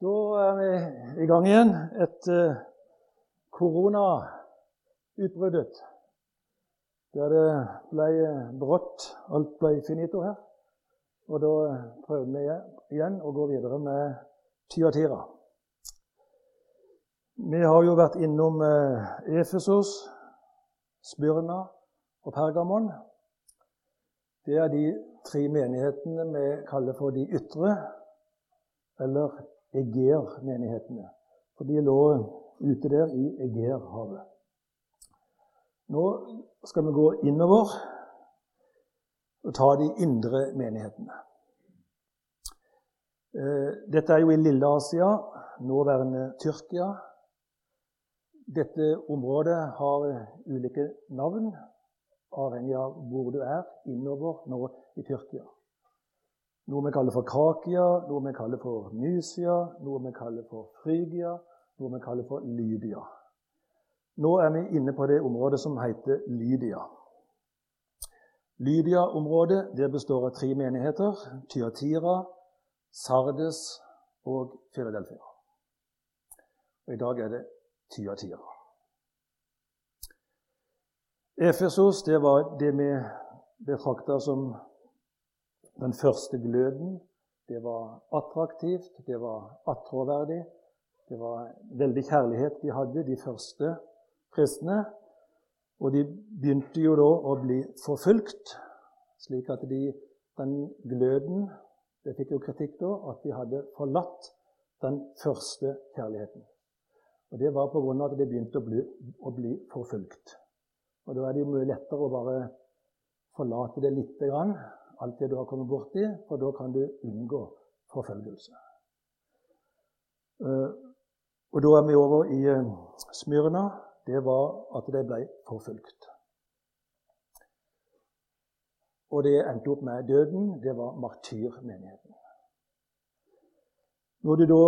Da er vi i gang igjen etter koronautbruddet. Der det ble brått. Alt ble finito her. Og da prøver vi igjen å gå videre med Tyatira. Vi har jo vært innom eh, Efesos, Spyrna og Pergamon. Det er de tre menighetene vi kaller for de ytre, eller Eger-menighetene. For de lå ute der i Egerhavet. Nå skal vi gå innover og ta de indre menighetene. Eh, dette er jo i Lille-Asia, nåværende Tyrkia. Dette området har ulike navn, avhengig av hvor du er innover nå i Tyrkia. Noe vi kaller for Krakia, noe vi kaller for Mysia, noe vi kaller for Frygia, noe vi kaller for Lydia. Nå er vi inne på det området som heter Lydia. Lydia-området består av tre menigheter Tyatira, Sardes og Philadelphia. Og I dag er det Tyatira. Efesos det var det vi betrakta som den første gløden. Det var attraktivt, det var attråverdig. Det var veldig kjærlighet de hadde, de første kristne. Og de begynte jo da å bli forfulgt, slik at de, den gløden Det fikk jo kritikk da, at de hadde forlatt den første kjærligheten. Og Det var pga. at de begynte å bli, å bli forfulgt. Og Da er det jo mye lettere å bare forlate det lite grann, alt det du har kommet borti, for da kan du unngå forfølgelse. Eh, og Da er vi over i eh, Smyrna. Det var at de ble forfulgt. Og det endte opp med døden. Det var martyrmenigheten. Når du da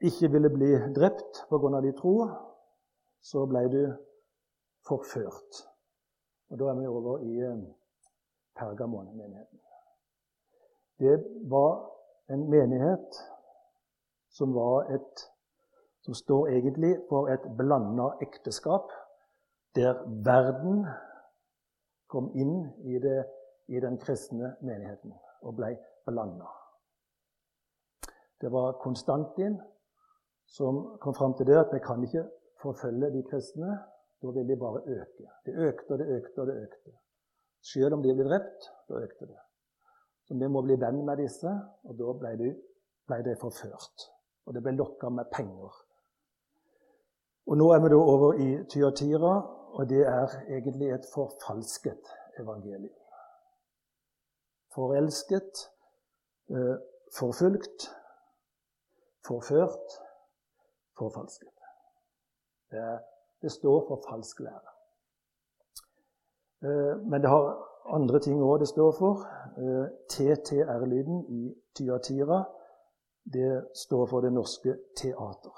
ikke ville bli drept pga. din tro, så ble du forført. Og Da er vi over i eh, Pergamon-menigheten. Det var en menighet som var et som står egentlig for et blanda ekteskap, der verden kom inn i, det, i den kristne menigheten og ble blanda. Det var Konstantin som kom fram til det at vi kan ikke forfølge de kristne. Da vil de bare øke. Det økte og det økte og det økte. Selv om de ble drept, da økte det. Så vi må bli venn med disse, og da ble de, ble de forført. Og det ble lokka med penger. Og Nå er vi da over i Tyatira, og det er egentlig et forfalsket evangelium. Forelsket, eh, forfulgt, forført, forfalsket. Det, det står for falsk lære. Eh, men det har andre ting òg det står for. Eh, TTR-lyden i Tyatira det står for Det Norske Teater.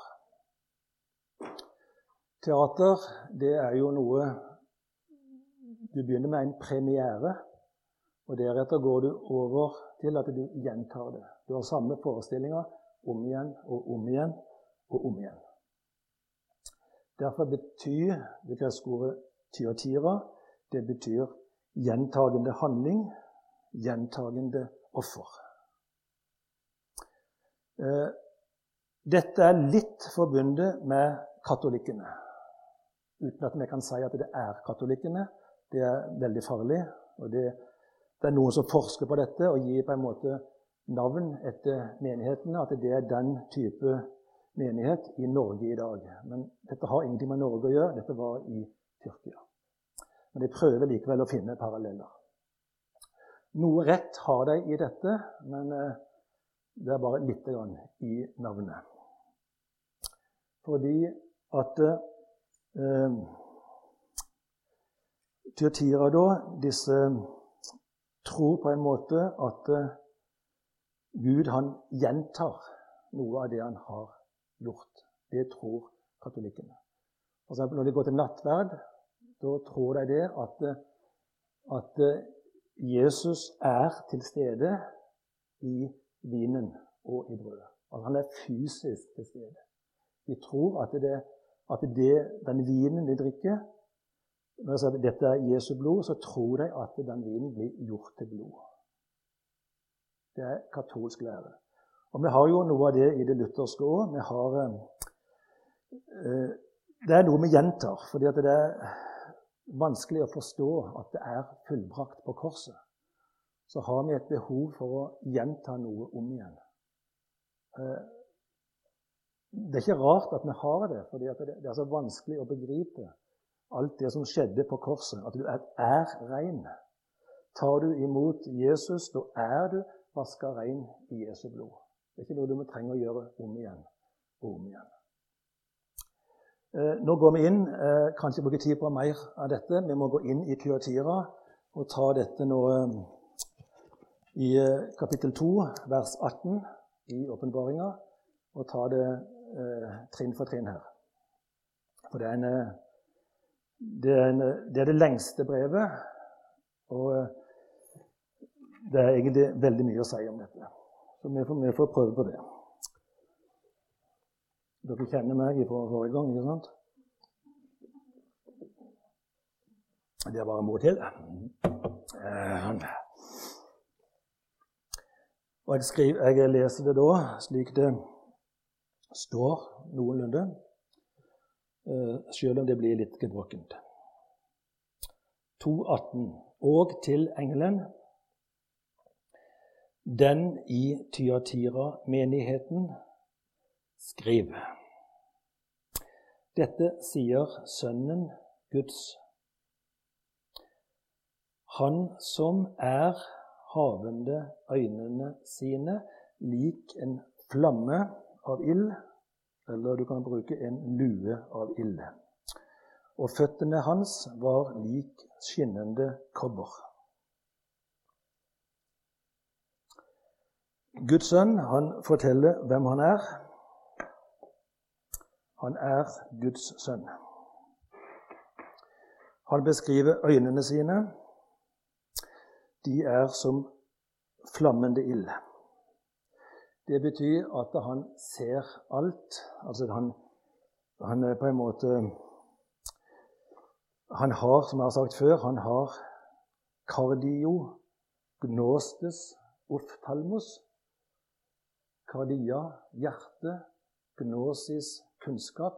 Teater det er jo noe Du begynner med en premiere, og deretter går du over til at du gjentar det. Du har samme forestillinga om igjen og om igjen og om igjen. Derfor betyr det greske ordet tyatira det betyr gjentagende handling, gjentagende offer. Eh, dette er litt forbundet med katolikkene. Uten at vi kan si at det er katolikkene. Det er veldig farlig. og det, det er noen som forsker på dette og gir på en måte navn etter menighetene. At det er den type menighet i Norge i dag. Men dette har ingenting med Norge å gjøre. Dette var i Tyrkia. Men de prøver likevel å finne paralleller. Noe rett har de i dette, men eh, det er bare lite grann i navnet. Fordi at eh, Tyatira, da, disse tror på en måte at eh, Gud han gjentar noe av det han har gjort. Det tror katolikkene. For når de går til nattverd, da tror de det at, at Jesus er til stede i vinen og i brødet. At han er fysisk til stede. De tror at, det, at det, den vinen de drikker Når jeg sier at dette er Jesu blod, så tror de at den vinen blir gjort til blod. Det er katolsk lære. Og Vi har jo noe av det i det lutherske òg. Eh, det er noe vi gjentar, fordi at det er vanskelig å forstå at det er fullbrakt på korset. Så har vi et behov for å gjenta noe om igjen. Eh, det er ikke rart at vi har det, for det er så vanskelig å begripe alt det som skjedde på korset. At du er, er rein. Tar du imot Jesus, da er du vaska rein i Jesu blod. Det er ikke noe du må trenge å gjøre om igjen og om igjen. Eh, nå går vi inn. kanskje kan ikke bruke tid på mer av dette. Vi må gå inn i Tyatira og ta dette nå eh, i kapittel 2, vers 18 i åpenbaringa, og ta det trinn for trinn her. For det er, en, det, er en, det er det lengste brevet, og det er egentlig veldig mye å si om dette. Så vi får, vi får prøve på det. Dere kjenner meg fra forrige gang, ikke sant? Det er bare må til. Eh, og jeg, skriver, jeg leser det da slik det står noenlunde, sjøl selv om det blir litt gebrokkent. 2.18. Og til engelen, den i Tyatira-menigheten skriv. Dette sier Sønnen Guds. Han som er havende øynene sine lik en flamme av ild, eller du kan bruke en lue av ild. Og føttene hans var lik skinnende kobber. Guds sønn han forteller hvem han er. Han er Guds sønn. Han beskriver øynene sine. De er som flammende ild. Det betyr at han ser alt. Altså han, han er på en måte Han har, som jeg har sagt før, han har kardio, gnostes, oftalmos. Kardia, hjerte, gnosis, kunnskap.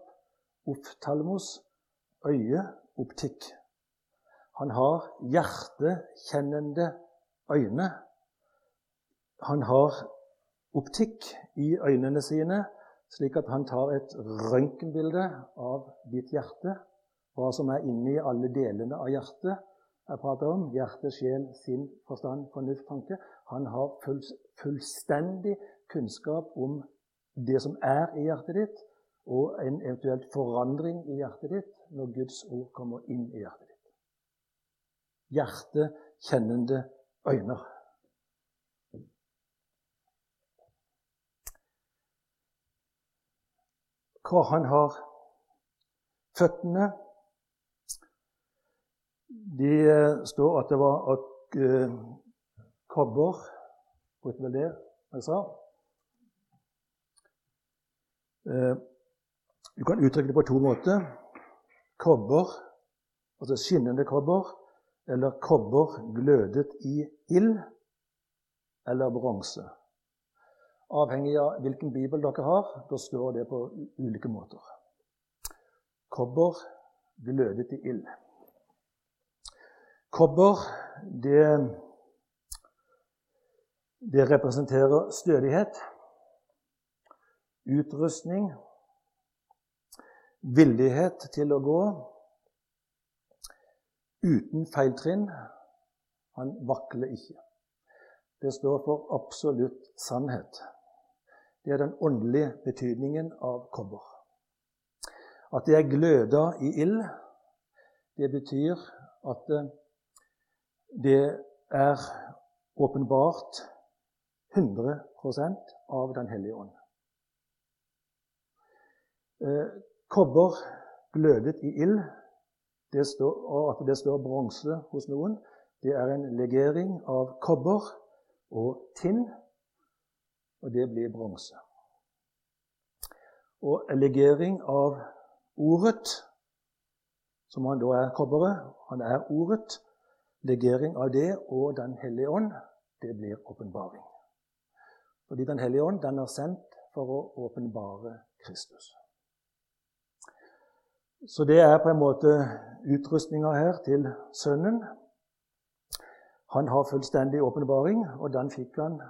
Oftalmos, øye, optikk. Han har hjertekjennende øyne. Han har optikk i øynene sine, slik at han tar et røntgenbilde av ditt hjerte, hva som er inni alle delene av hjertet jeg prater om, hjerte, sjel, sinn, forstand, fornuft, tanke. Han har full, fullstendig kunnskap om det som er i hjertet ditt, og en eventuelt forandring i hjertet ditt når Guds ord kommer inn i hjertet ditt. Hjertekjennende øyne. Hva han har føttene De eh, står at det var at uh, kobber Brukte vel det jeg sa. Uh, du kan uttrykke det på to måter. Kobber, altså skinnende kobber, eller kobber glødet i ild, eller bronse. Avhengig av hvilken bibel dere har, da står det på ulike måter. Kobber glødet i ild. Kobber, det, det representerer stødighet, utrustning villighet til å gå uten feiltrinn. Han vakler ikke. Det står for absolutt sannhet. Det er den åndelige betydningen av kobber. At det er gløda i ild, det betyr at det er åpenbart 100% av Den hellige ånd. Kobber glødet i ild, og at det står bronse hos noen, det er en legering av kobber og tinn, og det blir bronse. Og legering av ordet, som han da er kobberet, han er ordet, legering av det og Den hellige ånd, det blir åpenbaring. Fordi Den hellige ånd den er sendt for å åpenbare Kristus. Så det er på en måte utrustninga her til Sønnen. Han har fullstendig åpenbaring, og den fikk han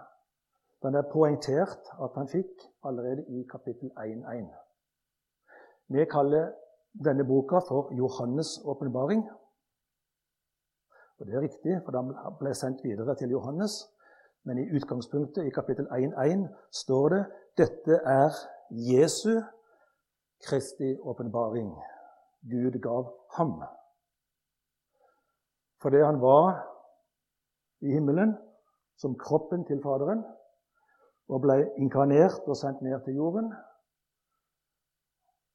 Den er poengtert at han fikk allerede i kapittel 1.1. Vi kaller denne boka for Johannes' åpenbaring. Og Det er riktig, for den ble sendt videre til Johannes. Men i utgangspunktet, i kapittel 1.1, står det dette er Jesu Kristi åpenbaring. Gud gav ham. Fordi han var i himmelen som kroppen til Faderen og ble inkarnert og sendt ned til jorden.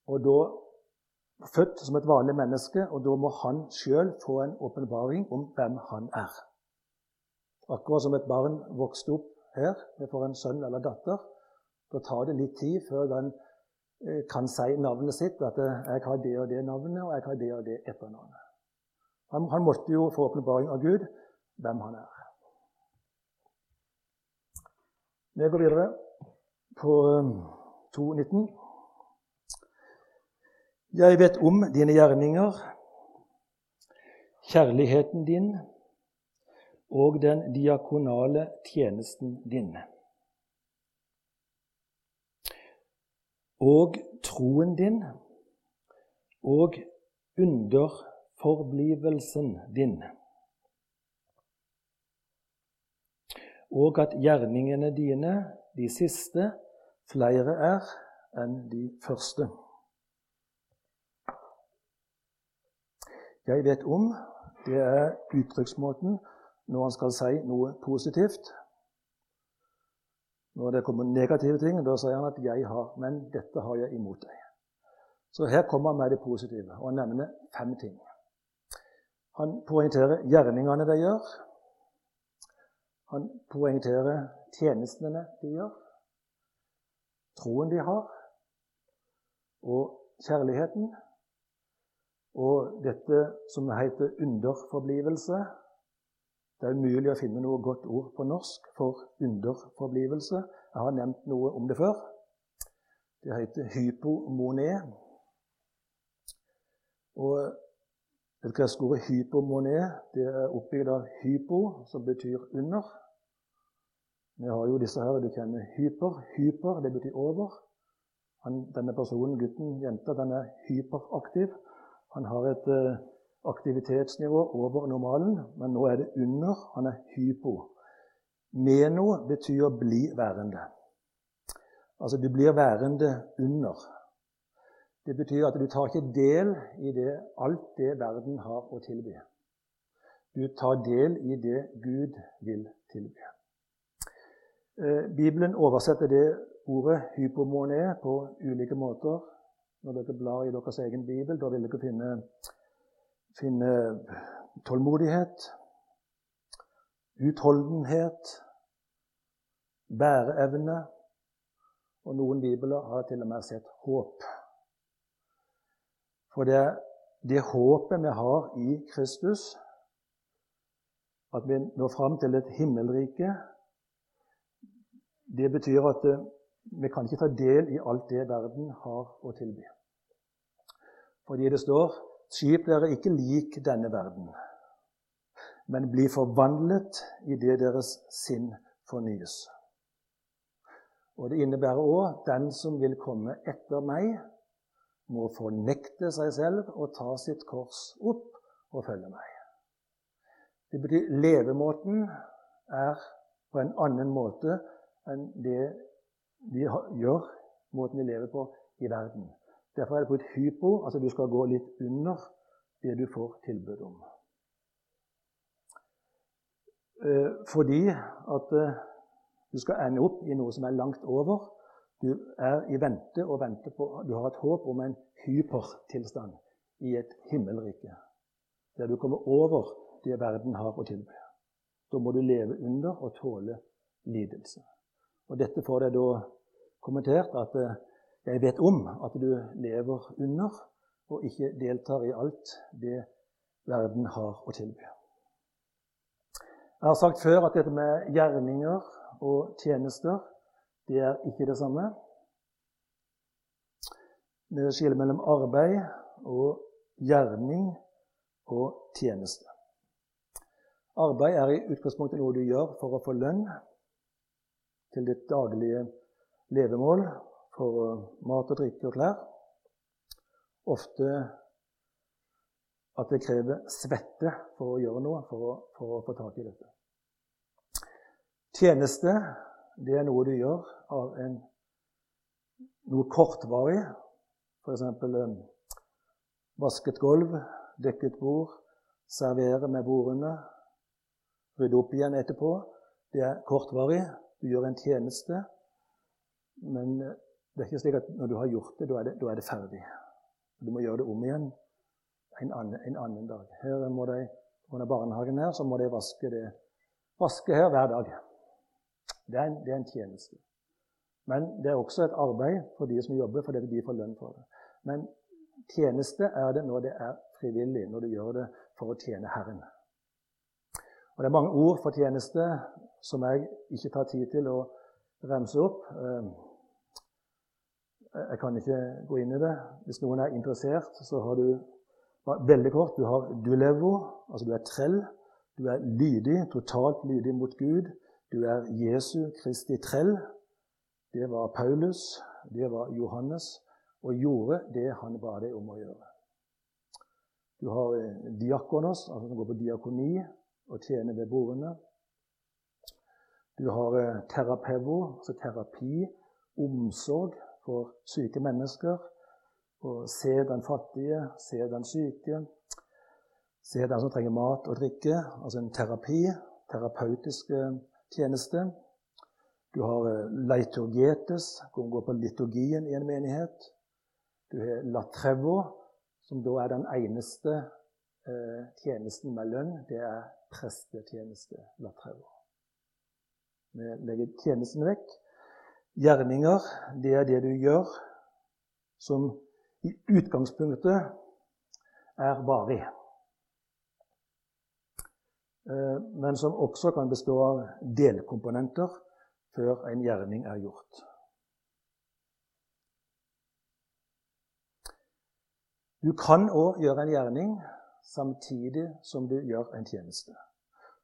Og da født som et vanlig menneske, og da må han sjøl få en åpenbaring om hvem han er. Akkurat som et barn vokste opp her, vi får en sønn eller datter. Da tar det litt tid før den kan si navnet sitt, at eh, 'jeg har det og det navnet, og jeg har det og det etternavnet'. Han, han måtte jo få åpenbaring av Gud hvem han er. Vi går videre på 2.19. Eh, jeg vet om dine gjerninger, kjærligheten din og den diakonale tjenesten din. Og troen din og underforblivelsen din. Og at gjerningene dine, de siste, flere er enn de første. jeg vet om, det er uttrykksmåten når han skal si noe positivt. Når det kommer negative ting, da sier han at 'jeg har', men dette har jeg imot deg. Så her kommer han med det positive og han nevner fem ting. Han poengterer gjerningene de gjør. Han poengterer tjenestene de gjør, troen de har, og kjærligheten og dette som heter underforblivelse. Det er umulig å finne noe godt ord på norsk for underforblivelse. Jeg har nevnt noe om det før. Det heter hypomone. Og det greske ordet hypomone det er oppbygd av hypo, som betyr under. Vi har jo disse her, du kjenner hyper. Hyper, det betyr over. Han, denne personen, gutten, jenta, den er hyperaktiv. Han har et eh, aktivitetsnivå over normalen, men nå er det under. Han er hypo. Meno betyr bli værende. Altså du blir værende under. Det betyr at du tar ikke del i det, alt det verden har å tilby. Du tar del i det Gud vil tilby. Eh, Bibelen oversetter det ordet hypomone på ulike måter. Når dere blar i deres egen bibel, da vil dere finne, finne tålmodighet, utholdenhet, bæreevne. Og noen bibler har til og med sett håp. For det, det håpet vi har i Kristus, at vi når fram til et himmelrike, det betyr at vi kan ikke ta del i alt det verden har å tilby. Fordi det står Skip dere ikke lik denne verden, men bli forvandlet i det deres sinn fornyes. Og Det innebærer òg den som vil komme etter meg, må fornekte seg selv og ta sitt kors opp og følge meg. Det betyr levemåten er på en annen måte enn det de gjør måten de lever på i verden. Derfor er det på et hypo, altså du skal gå litt under det du får tilbud om. Eh, fordi at eh, du skal ende opp i noe som er langt over. Du er i vente og venter på Du har et håp om en hypertilstand i et himmelrike. Der du kommer over det verden har å tilby. Da må du leve under og tåle lidelse. Og dette får deg da kommentert at eh, Jeg vet om at du lever under og ikke deltar i alt det verden har å tilby. Jeg har sagt før at dette med gjerninger og tjenester, det er ikke det samme. Det skiller mellom arbeid og gjerning og tjeneste. Arbeid er i utgangspunktet noe du gjør for å få lønn til ditt daglige levemål, for mat og drikke og klær. Ofte at det krever svette for å gjøre noe, for å, for å få tak i dette. Tjeneste det er noe du gjør av en, noe kortvarig. F.eks. Vasket gulv, dekket bord, servere med bordene, rydde opp igjen etterpå. Det er kortvarig. Du gjør en tjeneste. Men det er ikke slik at når du har gjort det, da er det, da er det ferdig. Du må gjøre det om igjen en annen, en annen dag. Her må de, Under barnehagen her så må de vaske, det, vaske her hver dag. Det er, en, det er, en, tjeneste. Men det er også et arbeid for de som jobber, fordi de får lønn for det. Men tjeneste er det når det er frivillig, når du gjør det for å tjene Herren. Og Det er mange ord for tjeneste som jeg ikke tar tid til å remse opp. Eh, jeg kan ikke gå inn i det. Hvis noen er interessert, så har du veldig kort du har dulevo, altså du er trell. Du er lydig, totalt lydig mot Gud. Du er Jesu Kristi trell. Det var Paulus, det var Johannes, og gjorde det han ba deg om å gjøre. Du har eh, diakonos, altså som går på diakoni og tjener ved bordene. Du har eh, terapevo, altså terapi, omsorg for syke mennesker. Og se den fattige, se den syke, se den som trenger mat og drikke. Altså en terapi, terapeutisk tjeneste. Du har leiturgietes, hvor man går på liturgien i en menighet. Du har latrevo, som da er den eneste eh, tjenesten med lønn. Det er prestetjeneste. Latrevo. Vi legger tjenesten vekk. Gjerninger, det er det du gjør som i utgangspunktet er varig. Eh, men som også kan bestå av delkomponenter før en gjerning er gjort. Du kan òg gjøre en gjerning samtidig som du gjør en tjeneste.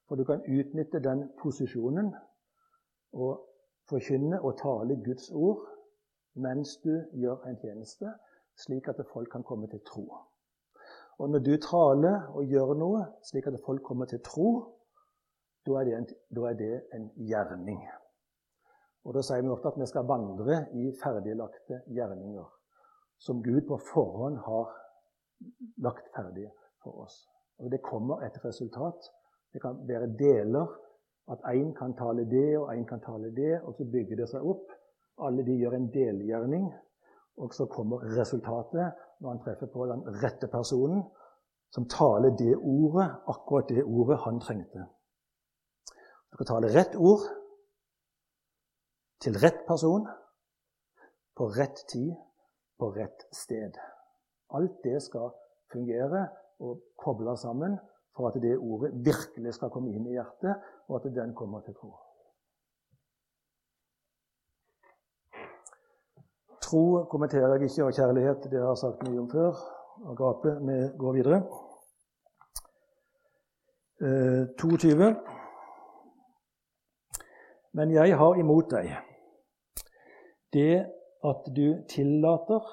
For du kan utnytte den posisjonen og forkynne og tale Guds ord mens du gjør en tjeneste, slik at folk kan komme til tro. Og når du taler og gjør noe slik at folk kommer til tro, da er en, er det en gjerning. Og Da sier vi ofte at vi skal vandre i ferdiglagte gjerninger, som Gud på forhånd har lagt ferdige for oss. Og Det kommer et resultat. Det kan være deler at én kan tale det, og én kan tale det, og så bygger det seg opp. Alle de gjør en delgjerning, og så kommer resultatet når han treffer på den rette personen som taler det ordet, akkurat det ordet han trengte. Du skal tale rett ord til rett person på rett tid på rett sted. Alt det skal fungere og koble sammen for at det ordet virkelig skal komme inn i hjertet, og at den kommer til tro. Tro kommenterer jeg ikke, og kjærlighet det har jeg sagt mye om før. Agape, vi går videre. Eh, 22. Men jeg har imot deg det at du tillater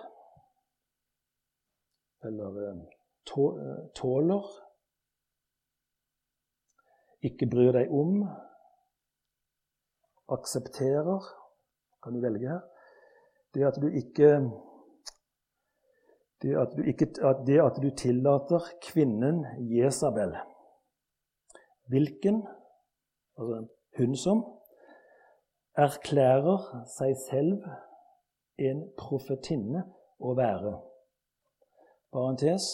eller eh, tåler ikke bryr deg om, aksepterer Kan du velge her? Det at du ikke det at du, ikke, det at du tillater kvinnen Jesabel Hvilken, altså hun som, erklærer seg selv en profetinne å være. Parentes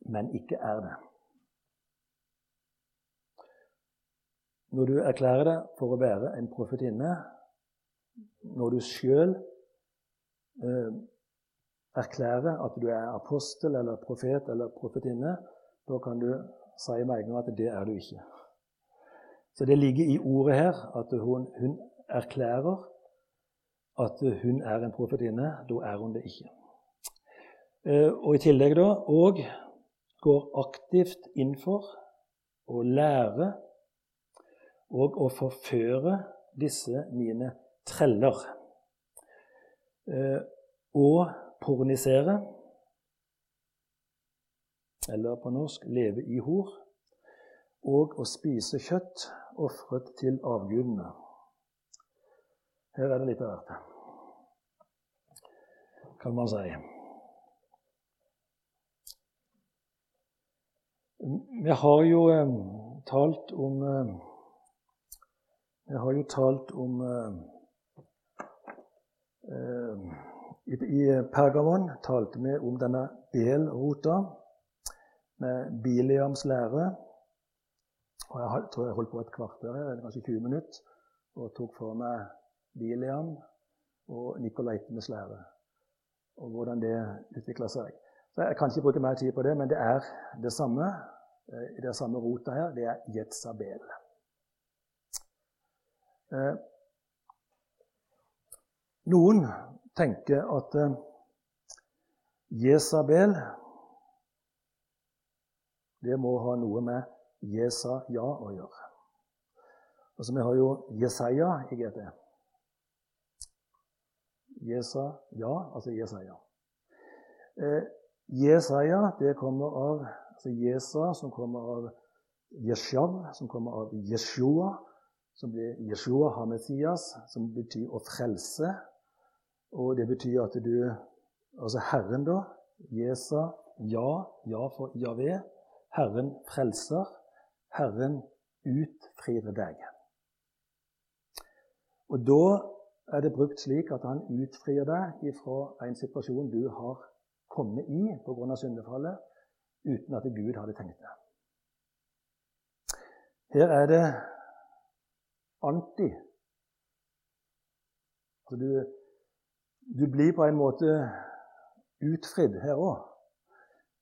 men ikke er det. Når du erklærer deg for å være en profetinne, når du sjøl eh, erklærer at du er apostel eller profet eller profetinne, da kan du si med en gang at det er du ikke. Så det ligger i ordet her at hun, hun erklærer at hun er en profetinne. Da er hun det ikke. Eh, og i tillegg da òg går aktivt inn for å lære og å forføre disse mine treller. Eh, og pornisere, eller på norsk leve i hor, og å spise kjøtt ofret til avgudene. Her er det litt av hvert, kan man si. Vi har jo eh, talt om Vi har jo talt om eh, eh i, I Pergamon talte vi om denne belrota med Biliams lære. Og jeg tror jeg holdt på et kvarter, eller kanskje 20 minutter, og tok for meg Biliam og Nikolaitenes lære. Og hvordan det utvikla seg. Så Jeg kan ikke bruke mer tid på det, men det er det samme. Eh, det er samme rota her. Det er Jetzabel. Eh, noen tenker at eh, Jesabel det må ha noe med Jesaja å gjøre. Altså, Vi har jo Jesaja i GT. Jesaja, altså Jesaja. Eh, Jesaja det kommer av altså Jesa, som kommer av Jeshav, som kommer av Jeshua, som blir Jeshua HaMessias, som betyr å frelse. Og det betyr at du Altså Herren, da. Jesa, ja, ja for Javé. Herren frelser. Herren utfrir deg. Og da er det brukt slik at han utfrir deg ifra en situasjon du har kommet i pga. syndefallet, uten at Gud hadde tenkt det. Her er det anti. Så du, du blir på en måte utfridd her òg.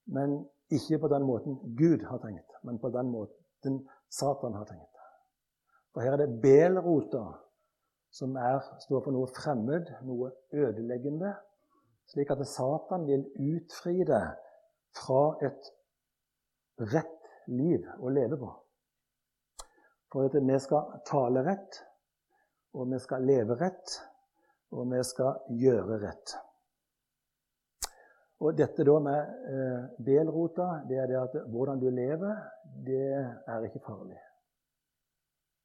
Men ikke på den måten Gud har tenkt, men på den måten Satan har tenkt. For her er det belrota som er, står for noe fremmed, noe ødeleggende, slik at Satan vil utfri deg fra et rett liv å leve på. For at vi skal tale rett, og vi skal leve rett, og vi skal gjøre rett. Og dette da med eh, belrota, det er det at hvordan du lever, det er ikke farlig.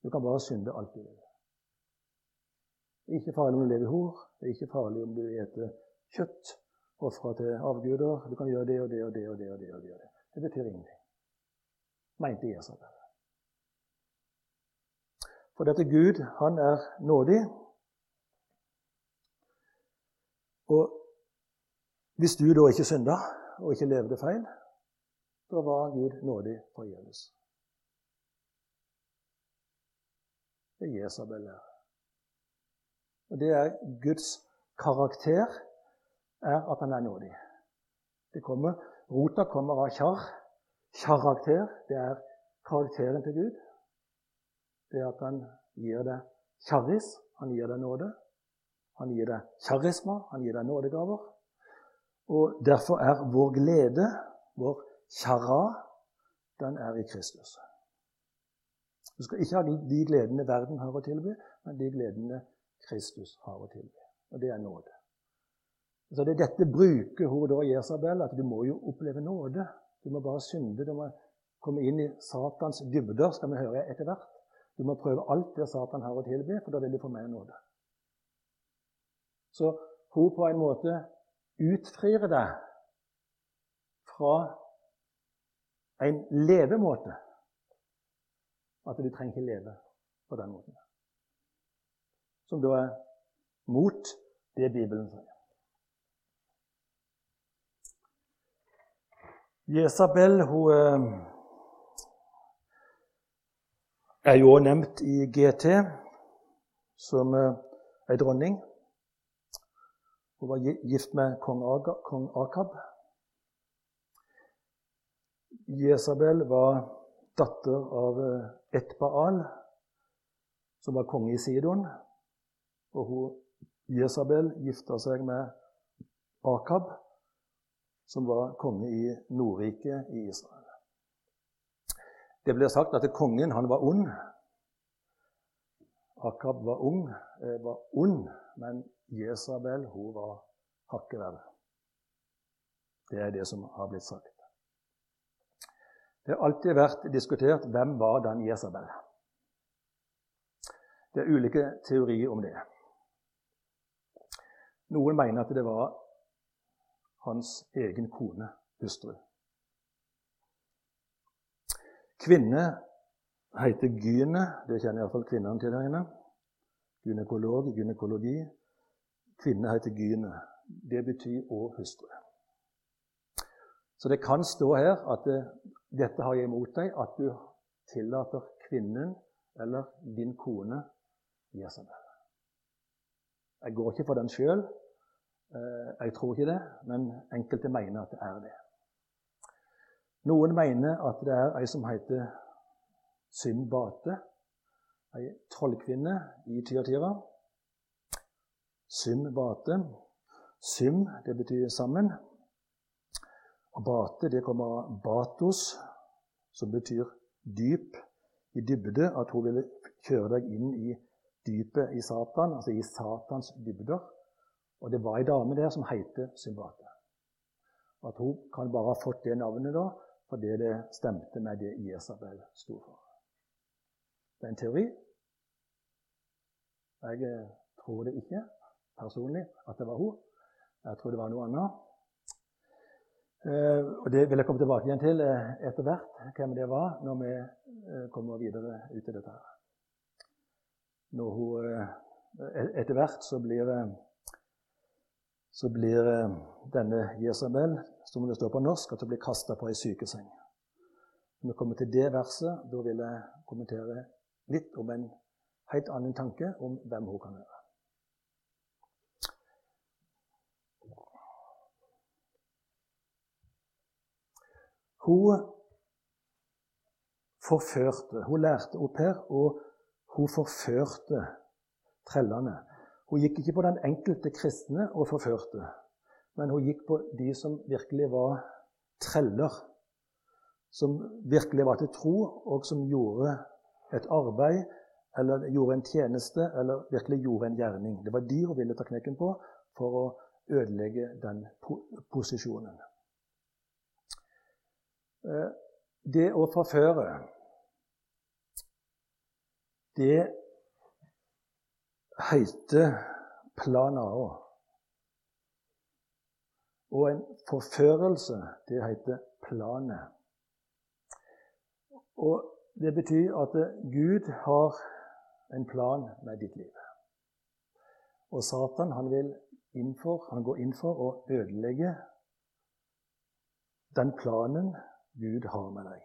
Du kan bare synde alt du vil. Det er ikke farlig om du lever i hor. Det er ikke farlig om du eter kjøtt ofra til avguder. Du kan gjøre det og det og det og det. og Det og det. Det betyr ingenting. Mente Jesus. For dette Gud, han er nådig. Og hvis du da ikke synda og ikke levde feil, da var Gud nådig forgjeves. Det er Jesabel her. Og det er Guds karakter, er at han er nådig. Det kommer, Rota kommer av kjar. Karakter, det er karakteren til Gud. Det er at han gir deg kjarris, han gir deg nåde. Han gir deg kjarisma, han gir deg nådegaver. Og derfor er vår glede, vår kjarra, den er i Kristus. Du skal ikke ha de gledene verden har å tilby, men de gledene Kristus har å tilby. Og det er nåde. Så det er Dette bruker hun da Jesabel, at du må jo oppleve nåde. Du må bare synde. Du må komme inn i Satans dybder, skal vi høre etter hvert. Du må prøve alt det Satan har å tilby, for da vil du få mer nåde. Så hun på en måte utfrir deg fra en levemåte. At du trenger ikke leve på den måten. Som da er mot det Bibelen sier. Jesabel hun eh, er jo nevnt i GT som ei eh, dronning. Hun var gift med kong, Aga, kong Akab. Jesabel var datter av eh, Etbaal, som var konge i Sidon. Og hun, Jesabel gifta seg med Akab, som var konge i Nordriket i Israel. Det blir sagt at kongen han var ond. Akab var ung, eh, var ond, men Jesabel hun var hakket verre. Det er det som har blitt sagt. Det har alltid vært diskutert hvem var den Jesabel. Det er ulike teorier om det. Noen mener at det var hans egen kone, hustru. Kvinne heter Gyne. Det kjenner iallfall kvinnene til der inne. Gynekolog, gynekologi. Kvinne heter Gyne. Det betyr òg hustru. Så det kan stå her at det, dette har jeg imot deg, at du tillater kvinnen eller din kone Jesabel. Jeg går ikke for den sjøl. Eh, jeg tror ikke det, men enkelte mener at det er det. Noen mener at det er ei som heter Symbate, ei trollkvinne i Tyatira. Symbate. Sym, det betyr sammen. Og bate, det kommer av batos, som betyr dyp, i dybde. At hun ville kjøre deg inn i dypet i Satan, altså i Satans dybder. Og det var ei dame der som heter Symbate. At hun kan bare ha fått det navnet da, fordi det stemte med det Jesabel sto for. Det er en teori. Jeg eh, tror det ikke personlig at det var hun. Jeg tror det var noe annet. Eh, og Det vil jeg komme tilbake igjen til eh, etter hvert, hvem det var, når vi kommer videre ut i dette. her. Når hun, e-, etter hvert så blir, så blir denne Jesabel som det står på norsk, at hun blir kasta på ei sykeseng. Når vi kommer til det verset, da vil jeg kommentere litt om en helt annen tanke om hvem hun kan være. Hun forførte. Hun lærte au pair, og hun forførte trellene. Hun gikk ikke på den enkelte kristne og forførte men hun gikk på de som virkelig var treller. Som virkelig var til tro, og som gjorde et arbeid eller gjorde en tjeneste eller virkelig gjorde en gjerning. Det var de hun ville ta knekken på for å ødelegge den posisjonen. Eh, det å forføre, det heter plan A. Og en forførelse, det heter planet. Og Det betyr at Gud har en plan med ditt liv. Og Satan han vil innfor, han går inn for å ødelegge den planen Gud har med deg.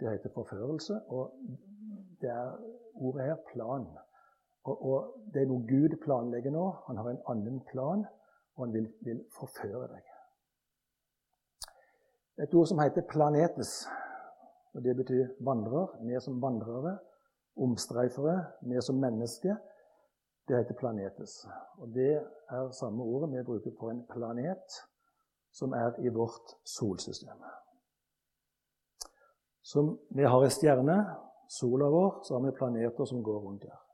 Det heter forførelse, og det er ordet her plan. Og, og det er noe Gud planlegger nå. Han har en annen plan og han vil, vil forføre deg. Et ord som heter 'planetes'. og Det betyr vandrer. Vi som vandrere, omstreifere, vi som mennesker. Det heter 'planetes'. Og Det er samme ordet vi bruker på en planet som er i vårt solsystem. Som vi har en stjerne, sola vår, så har vi planeter som går rundt her.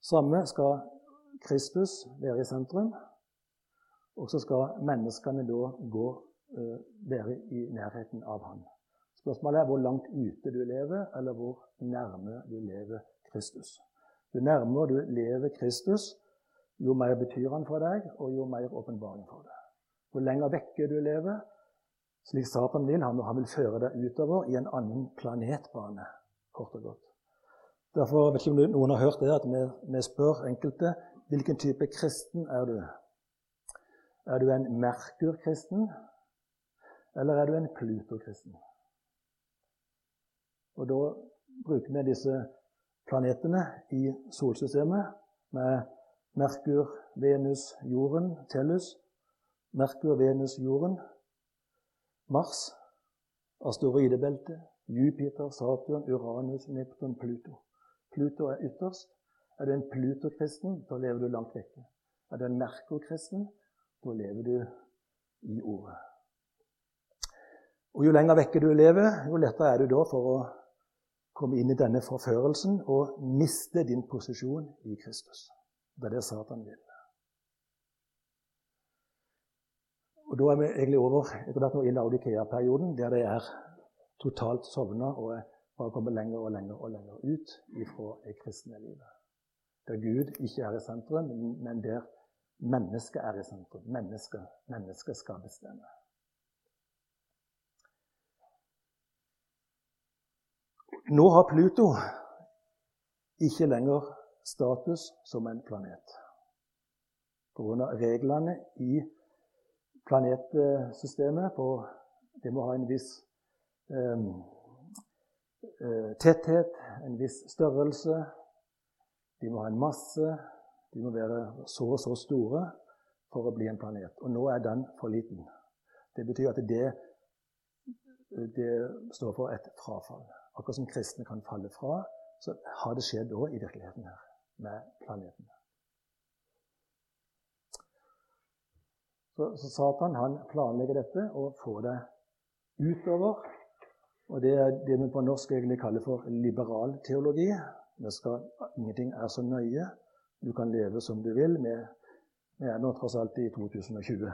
Samme skal Kristus være i sentrum. Og så skal menneskene da gå, uh, være i nærheten av ham. Spørsmålet er hvor langt ute du lever, eller hvor nærme du lever Kristus. Jo nærmere du lever Kristus, jo mer betyr han for deg, og jo mer åpenbaring for deg. Jo lenger vekke du lever, slik Satan vil, han, han vil føre deg utover i en annen planetbane, kort og godt. Derfor vet ikke om noen har hørt det, at vi, vi spør enkelte hvilken type kristen er du er du en Merkur-kristen, eller er du en Pluto-kristen? Og Da bruker vi disse planetene i solsystemet med Merkur Venus, jorden, Tellus, Merkur, Venus, jorden, Mars, asteroidebeltet, Jupiter, Saturn, Uranus, Neptun, Pluto. Pluto er ytterst. Er du en Pluto-kristen, da lever du langt vekke. Er du en Merko-kristen, da lever du i ordet. Og Jo lenger vekke du lever, jo lettere er du da for å komme inn i denne forførelsen og miste din posisjon i Kristus. Det er det Satan vil. Og Da er vi egentlig over etter hvert nå i Laudikea-perioden, der det er totalt sovna og bare komme lenger og lenger og lenger ut ifra det kristne livet. Der Gud ikke er i sentrum, men der mennesket er i sentrum. Mennesket, mennesket skal bestemme. Nå har Pluto ikke lenger status som en planet. Pga. reglene i planetsystemet på Det må ha en viss eh, tetthet, en viss størrelse. De må ha en masse. De må være så og så store for å bli en planet. Og nå er den for liten. Det betyr at det, det står for et frafall. Akkurat som kristne kan falle fra, så har det skjedd òg i virkeligheten her med planeten. Så, så Satan han planlegger dette og får det utover. Og Det er det vi på norsk egentlig kaller for liberal teologi. Skal, ingenting er så nøye. Du kan leve som du vil. Vi er nå tross alt i 2020.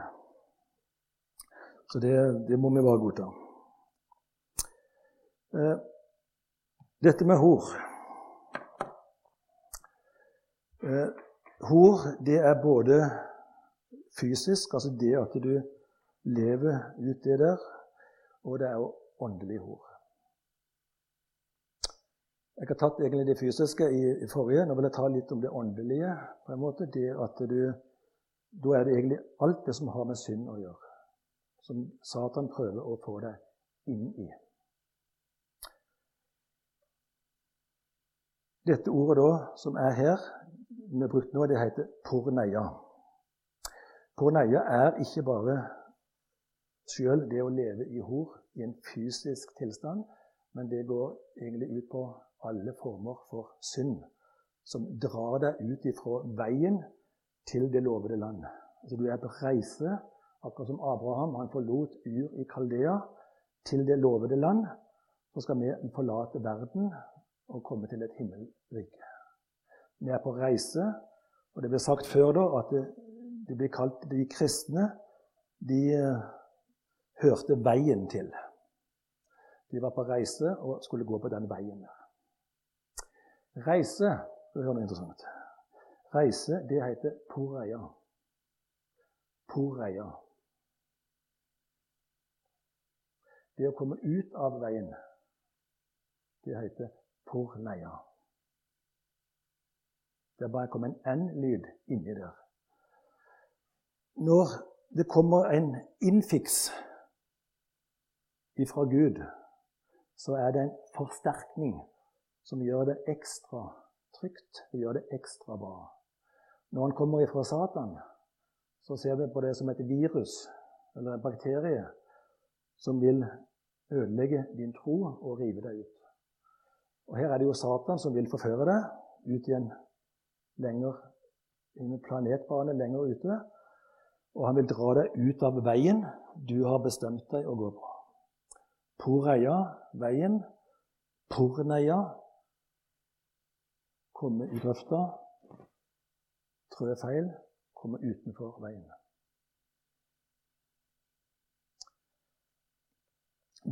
Så det, det må vi bare godta. Eh, dette med hor eh, Hor det er både fysisk, altså det at du lever ut det der, og det er jo åndelig hor. Jeg har tatt egentlig det fysiske i, i, forrige. Nå vil jeg ta litt om det åndelige. på en måte. Det at du, Da er det egentlig alt det som har med synd å gjøre, som Satan prøver å få deg inn i. Dette ordet da, som er her, vi har brukt nå, det heter porneia. Porneia er ikke bare sjøl det å leve i hor i en fysisk tilstand, men det går egentlig ut på alle former for synd som drar deg ut ifra veien til det lovede land. Altså, du er på reise, akkurat som Abraham. Han forlot Ur i Kaldea til det lovede land. Så skal vi forlate verden og komme til et himmelrike. Vi er på reise, og det ble sagt før da at det, det blir kalt de kristne. De uh, hørte veien til. De var på reise og skulle gå på den veien der. Reise Hør noe interessant. Reise, det heter poreia. Poreia. Det å komme ut av veien, det heter porneia. Det er bare kom en N-lyd inni der. Når det kommer en innfiks ifra Gud, så er det en forsterkning som gjør det ekstra trygt, det gjør det ekstra bra. Når han kommer ifra Satan, så ser vi på det som et virus eller en bakterie som vil ødelegge din tro og rive deg ut. Og Her er det jo Satan som vil forføre deg ut i en, lenger, en planetbane lenger ute. Og han vil dra deg ut av veien du har bestemt deg å gå på. Poreia, veien. Porneia, komme i grøfta. Trø feil, komme utenfor veien.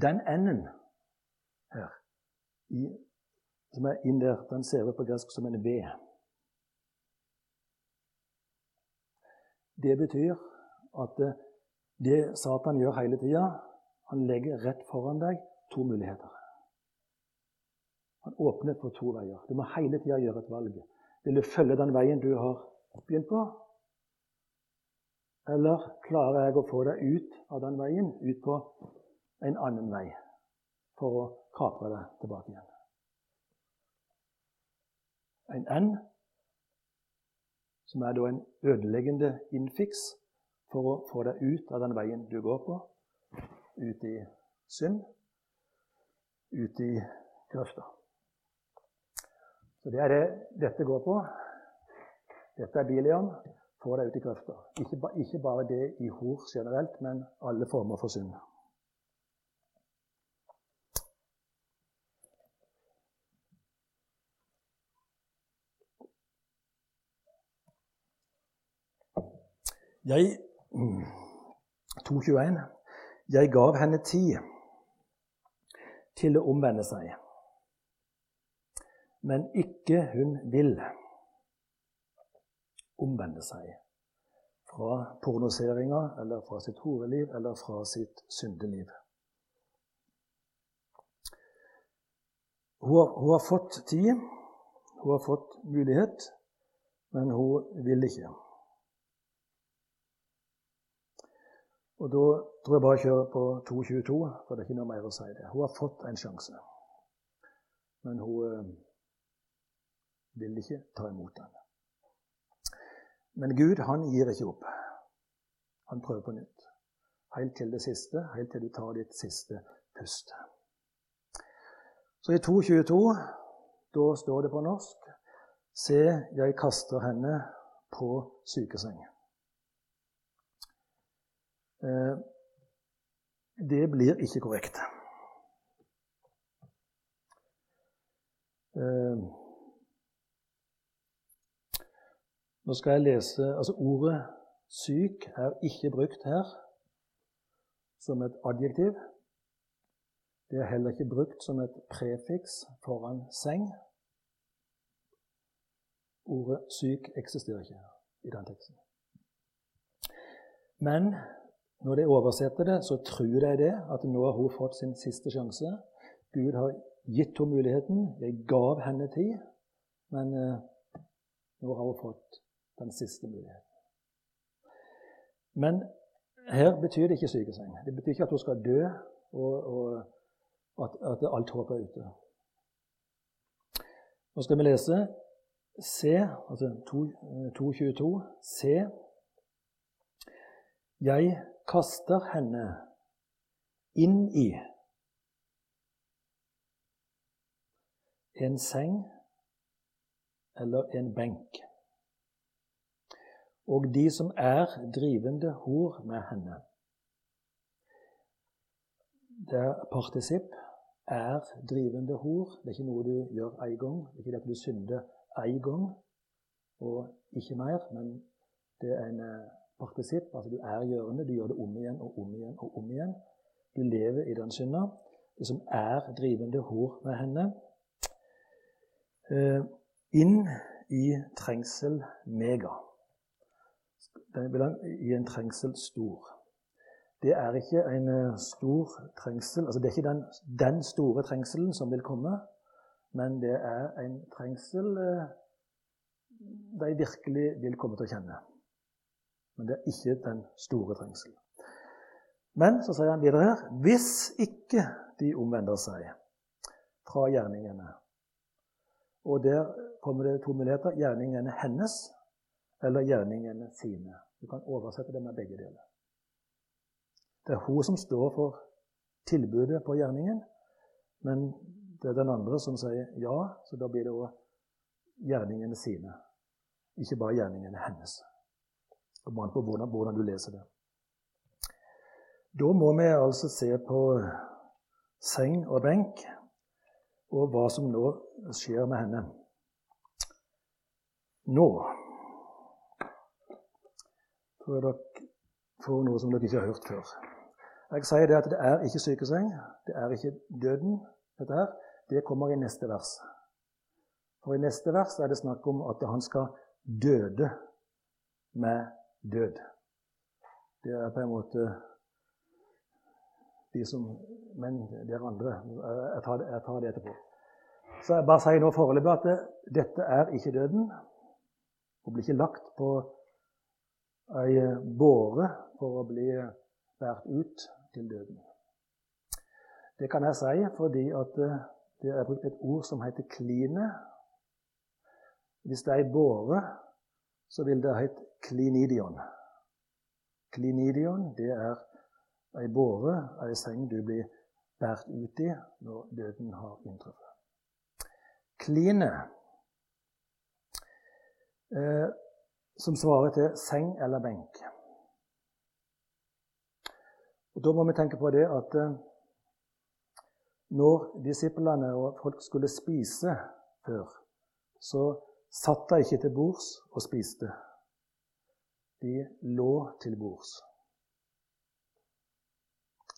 Den enden her i som er inn der, den ser ut på gresk som en V. Det betyr at det Satan gjør hele tida, han legger rett foran deg to muligheter. Han åpner for to veier. Du må hele tida gjøre et valg. Vil du følge den veien du har begynt på? Eller klarer jeg å få deg ut av den veien, ut på en annen vei, for å kapre deg tilbake igjen? en N, som er da en ødeleggende innfiks for å få deg ut av den veien du går på, ut i synd, ut i grøfta. Så det er det dette går på. Dette er Bilian. Få deg ut i grøfta. Ikke, ikke, bare det i hor generelt, men alle former for synd. Jeg 2.21. Jeg gav henne tid til å omvende seg, men ikke hun vil omvende seg fra pornoseringa eller fra sitt horeliv eller fra sitt syndeliv. Hun har, hun har fått tid, hun har fått mulighet, men hun vil ikke. Og Da tror jeg bare jeg kjører på 2.22, for det er ikke noe mer å si det. Hun har fått en sjanse, men hun eh, vil ikke ta imot den. Men Gud han gir ikke opp. Han prøver på nytt. Helt til det siste, helt til du tar ditt siste pust. Så i 2.22 da står det på norsk Se, jeg kaster henne på sykeseng. Eh, det blir ikke korrekt. Eh, nå skal jeg lese altså Ordet 'syk' er ikke brukt her som et adjektiv. Det er heller ikke brukt som et prefiks foran seng. Ordet 'syk' eksisterer ikke i den teksten. Men når de oversetter det, så tror de det, at nå har hun fått sin siste sjanse. Gud har gitt henne muligheten. Jeg gav henne tid. Men eh, nå har hun fått den siste muligheten. Men her betyr det ikke sykeseng. Det betyr ikke at hun skal dø, og, og at, at, alt håp er ute. Nå skal vi lese C, altså 2.22. C. Se, jeg kaster henne inn i en seng eller en benk. Og de som er drivende hor med henne. Det er partisipp. Er drivende hor. Det er ikke noe du gjør én gang. Det er ikke at du synder én gang og ikke mer, men det er en eh, partisipp. Altså du er gjørende, du gjør det om igjen og om igjen og om igjen. Du lever i den synda. Det som er drivende hor med henne. Eh, inn i trengsel mega. I en trengsel stor. Det er ikke en eh, stor trengsel altså Det er ikke den, den store trengselen som vil komme, men det er en trengsel eh, de virkelig vil komme til å kjenne. Men det er ikke den store trengselen. Men så sier han videre her hvis ikke de omvender seg fra gjerningene Og der kommer det to muligheter gjerningene hennes eller gjerningene sine. Du kan oversette det med begge deler. Det er hun som står for tilbudet på gjerningen, men det er den andre som sier ja, så da blir det òg gjerningene sine, ikke bare gjerningene hennes. Kommer an på hvordan, hvordan, du leser det. Da må vi altså se på seng og benk, og hva som nå skjer med henne. Nå tror jeg dere får noe som dere ikke har hørt før. Jeg sier det at det er ikke sykeseng, det er ikke døden. dette her. Det kommer i neste vers. For i neste vers er det snakk om at han skal døde med død. Det er på en måte de som Men det er andre Jeg tar, jeg tar det etterpå. Så jeg bare sier nå foreløpig at det, dette er ikke døden. Hun blir ikke lagt på ei båre for å bli båret ut til døden. Det kan jeg si fordi at det er brukt et ord som heter kline. Hvis det er ei båre så vil det hete klinidion. Klinidion det er ei båre, ei seng du blir båret ut i når døden har inntruffet. Kline, eh, som svarer til seng eller benk. Og Da må vi tenke på det at eh, når disiplene og folk skulle spise før, så satt de ikke til bords og spiste. De lå til bords.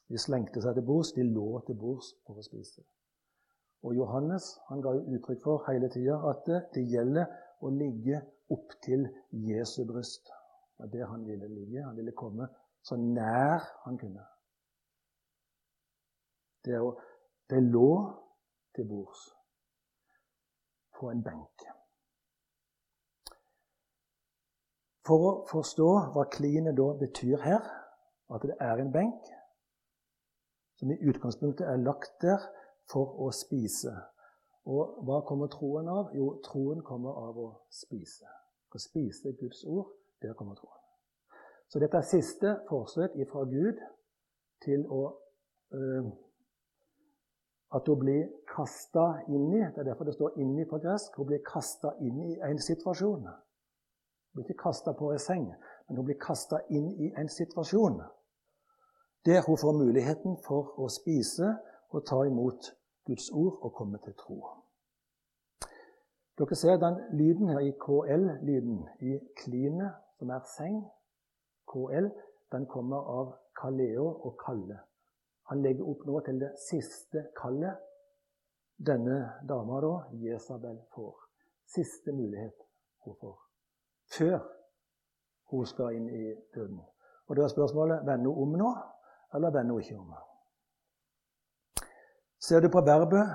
De slengte seg til bords, de lå til bords for å spise. Og Johannes han ga jo uttrykk for hele tida at det gjelder å ligge opptil Jesu bryst. Det var det han ville ligge. Han ville komme så nær han kunne. Det, å, det lå til bords på en benk. For å forstå hva klinet da betyr her, at det er en benk som i utgangspunktet er lagt der for å spise. Og hva kommer troen av? Jo, troen kommer av å spise. Å spise Guds ord, der kommer troen. Så dette er siste forsøk fra Gud til å øh, At hun blir kasta inn i Det er derfor det står 'inni' på gresk. Hun blir kasta inn i en situasjon. Hun blir ikke kasta på ei seng, men hun blir kasta inn i en situasjon der hun får muligheten for å spise og ta imot Guds ord og komme til tro. Dere ser den lyden her i KL-lyden i kline, som er seng. KL den kommer av kaleo og kalle. Han legger opp nå til det siste kallet denne dama, da, Jesabel, får. Siste mulighet hun får før hun skal inn i døden. Og Da er spørsmålet vender hun om nå, eller vender hun ikke om? Ser du på verbet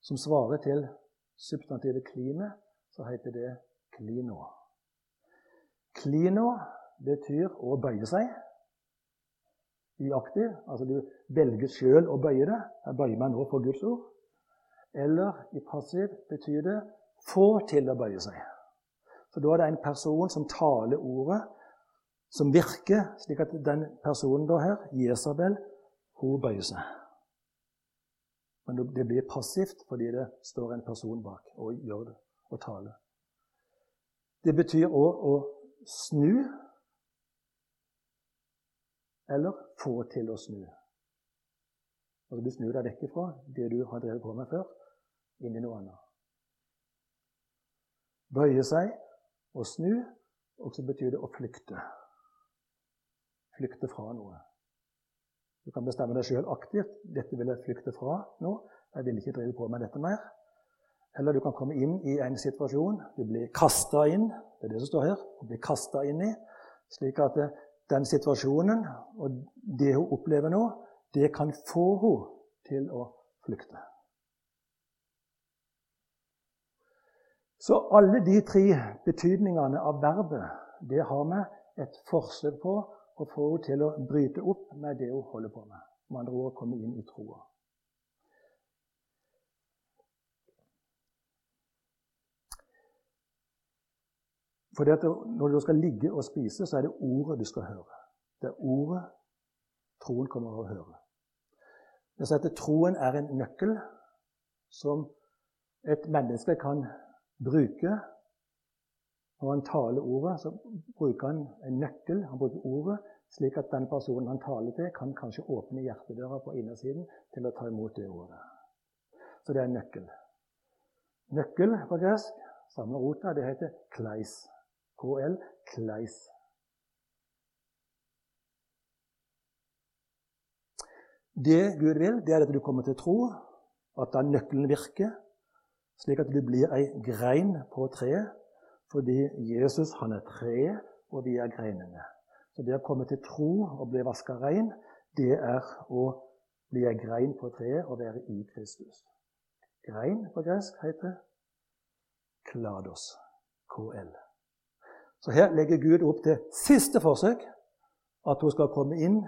som svarer til substantivet kline, så heter det klino. Klino betyr å bøye seg i aktiv. Altså du velger sjøl å bøye det. Jeg bøyer meg nå for Guds ord. Eller i passiv betyr det få til å bøye seg. Så da er det en person som taler ordet, som virker, slik at den personen da her, Jesabel, hun bøyer seg. Men det blir passivt fordi det står en person bak og gjør det og taler. Det betyr òg å snu eller få til å snu. Altså Du snur deg vekk ifra det du har drevet på med før, inn i noe annet. Bøye seg å snu, og så betyr det å flykte. Flykte fra noe. Du kan bestemme deg sjøl aktivt. 'Dette vil jeg flykte fra nå. Jeg vil ikke drive på med dette mer.' Eller du kan komme inn i en situasjon. Du blir kasta inn. Det er det som står her. Du blir kasta inn i. Slik at eh, den situasjonen og det hun opplever nå, det kan få henne til å flykte. Så alle de tre betydningene av verbet det har vi et forsøk på å få henne til å bryte opp med det hun holder på med. Med andre ord komme inn i troa. For Når du skal ligge og spise, så er det ordet du skal høre. Det er ordet troen kommer til å høre. Det sier at Troen er en nøkkel som et menneske kan bruker Når han taler ordet, så bruker han en nøkkel. Han bruker ordet slik at den personen han taler til, kan kanskje åpne hjertedøra på innersiden til å ta imot det ordet. Så det er en nøkkel. Nøkkel på gresk, samme rota, det heter kleis. KL, kleis. Det Gud vil, det er at du kommer til tro, at den nøkkelen virker, slik at du blir ei grein på treet, fordi Jesus han er treet, og vi er greinene. Så det å komme til tro og bli vaska rein, det er å bli ei grein på treet og være i Kristus. Grein på gresk heter klados. KL. Så her legger Gud opp til siste forsøk, at hun skal komme inn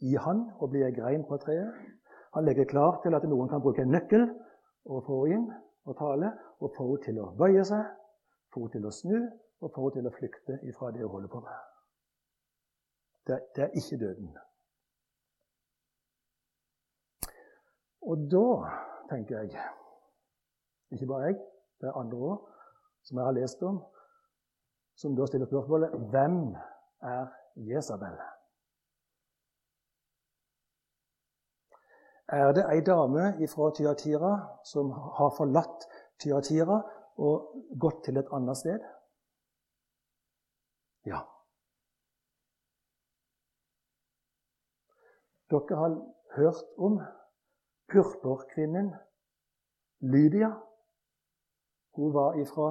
i Han og bli ei grein på treet. Han legger klar til at noen kan bruke en nøkkel og få inn og tale, og få henne til å bøye seg, få henne til å snu og få henne til å flykte ifra det hun holder på med. Det, det er ikke døden. Og da tenker jeg Ikke bare jeg, det er andre òg som jeg har lest om, som da stiller spørsmålet hvem er Jesabel? Er det ei dame fra Tyatira som har forlatt Tyatira og gått til et annet sted? Ja. Dere har hørt om purpurkvinnen Lydia. Hun var ifra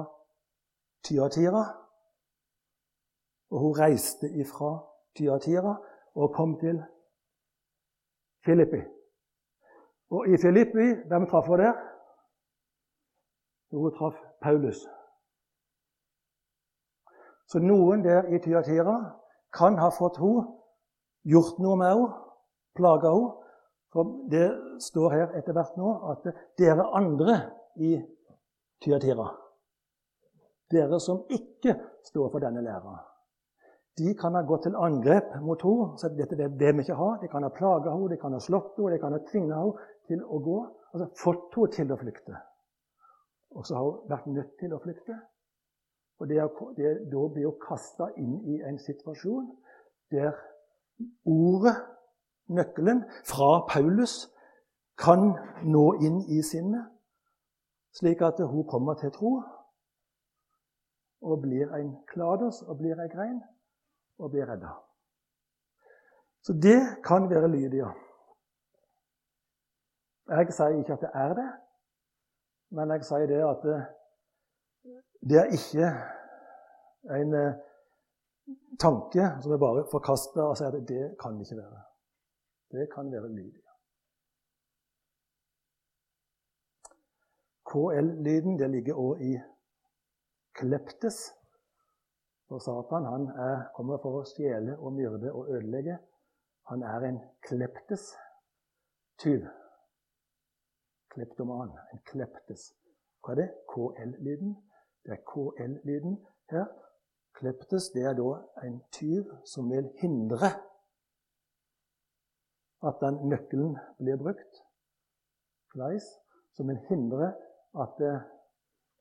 Tyatira. Og hun reiste ifra Tyatira og kom til Filippi. Og i Filippi, hvem traff hun der? Hun traff Paulus. Så noen der i Tyatira kan ha fått henne, gjort noe med henne, plaga henne. For det står her etter hvert nå at dere andre i Tyatira, dere som ikke står for denne læra, de kan ha gått til angrep mot henne. Så dette vil vi ikke ha. De kan ha plaga henne, de kan ha slått henne, de kan ha tvinga henne til å gå. Altså fått henne til å flykte. Og så har hun vært nødt til å flykte. Og det, det, Da blir hun kasta inn i en situasjon der ordet, nøkkelen, fra Paulus kan nå inn i sinnet, slik at hun kommer til tro og blir en klados og blir ei grein og blir redda. Så det kan være lydige. Jeg sier ikke at det er det, men jeg sier det at det, det er ikke en eh, tanke som er bare forkasta og sier at det kan det ikke være. Det kan være lydig. KL-lyden det ligger òg i kleptes. For Satan han er, kommer for å stjele og myrde og ødelegge. Han er en kleptes tyv kleptoman, en kleptes. Hva er det? KL-lyden. Det er KL-lyden her. Kleptes det er da en tyv som vil hindre at den nøkkelen blir brukt. Kleis, som vil hindre at eh,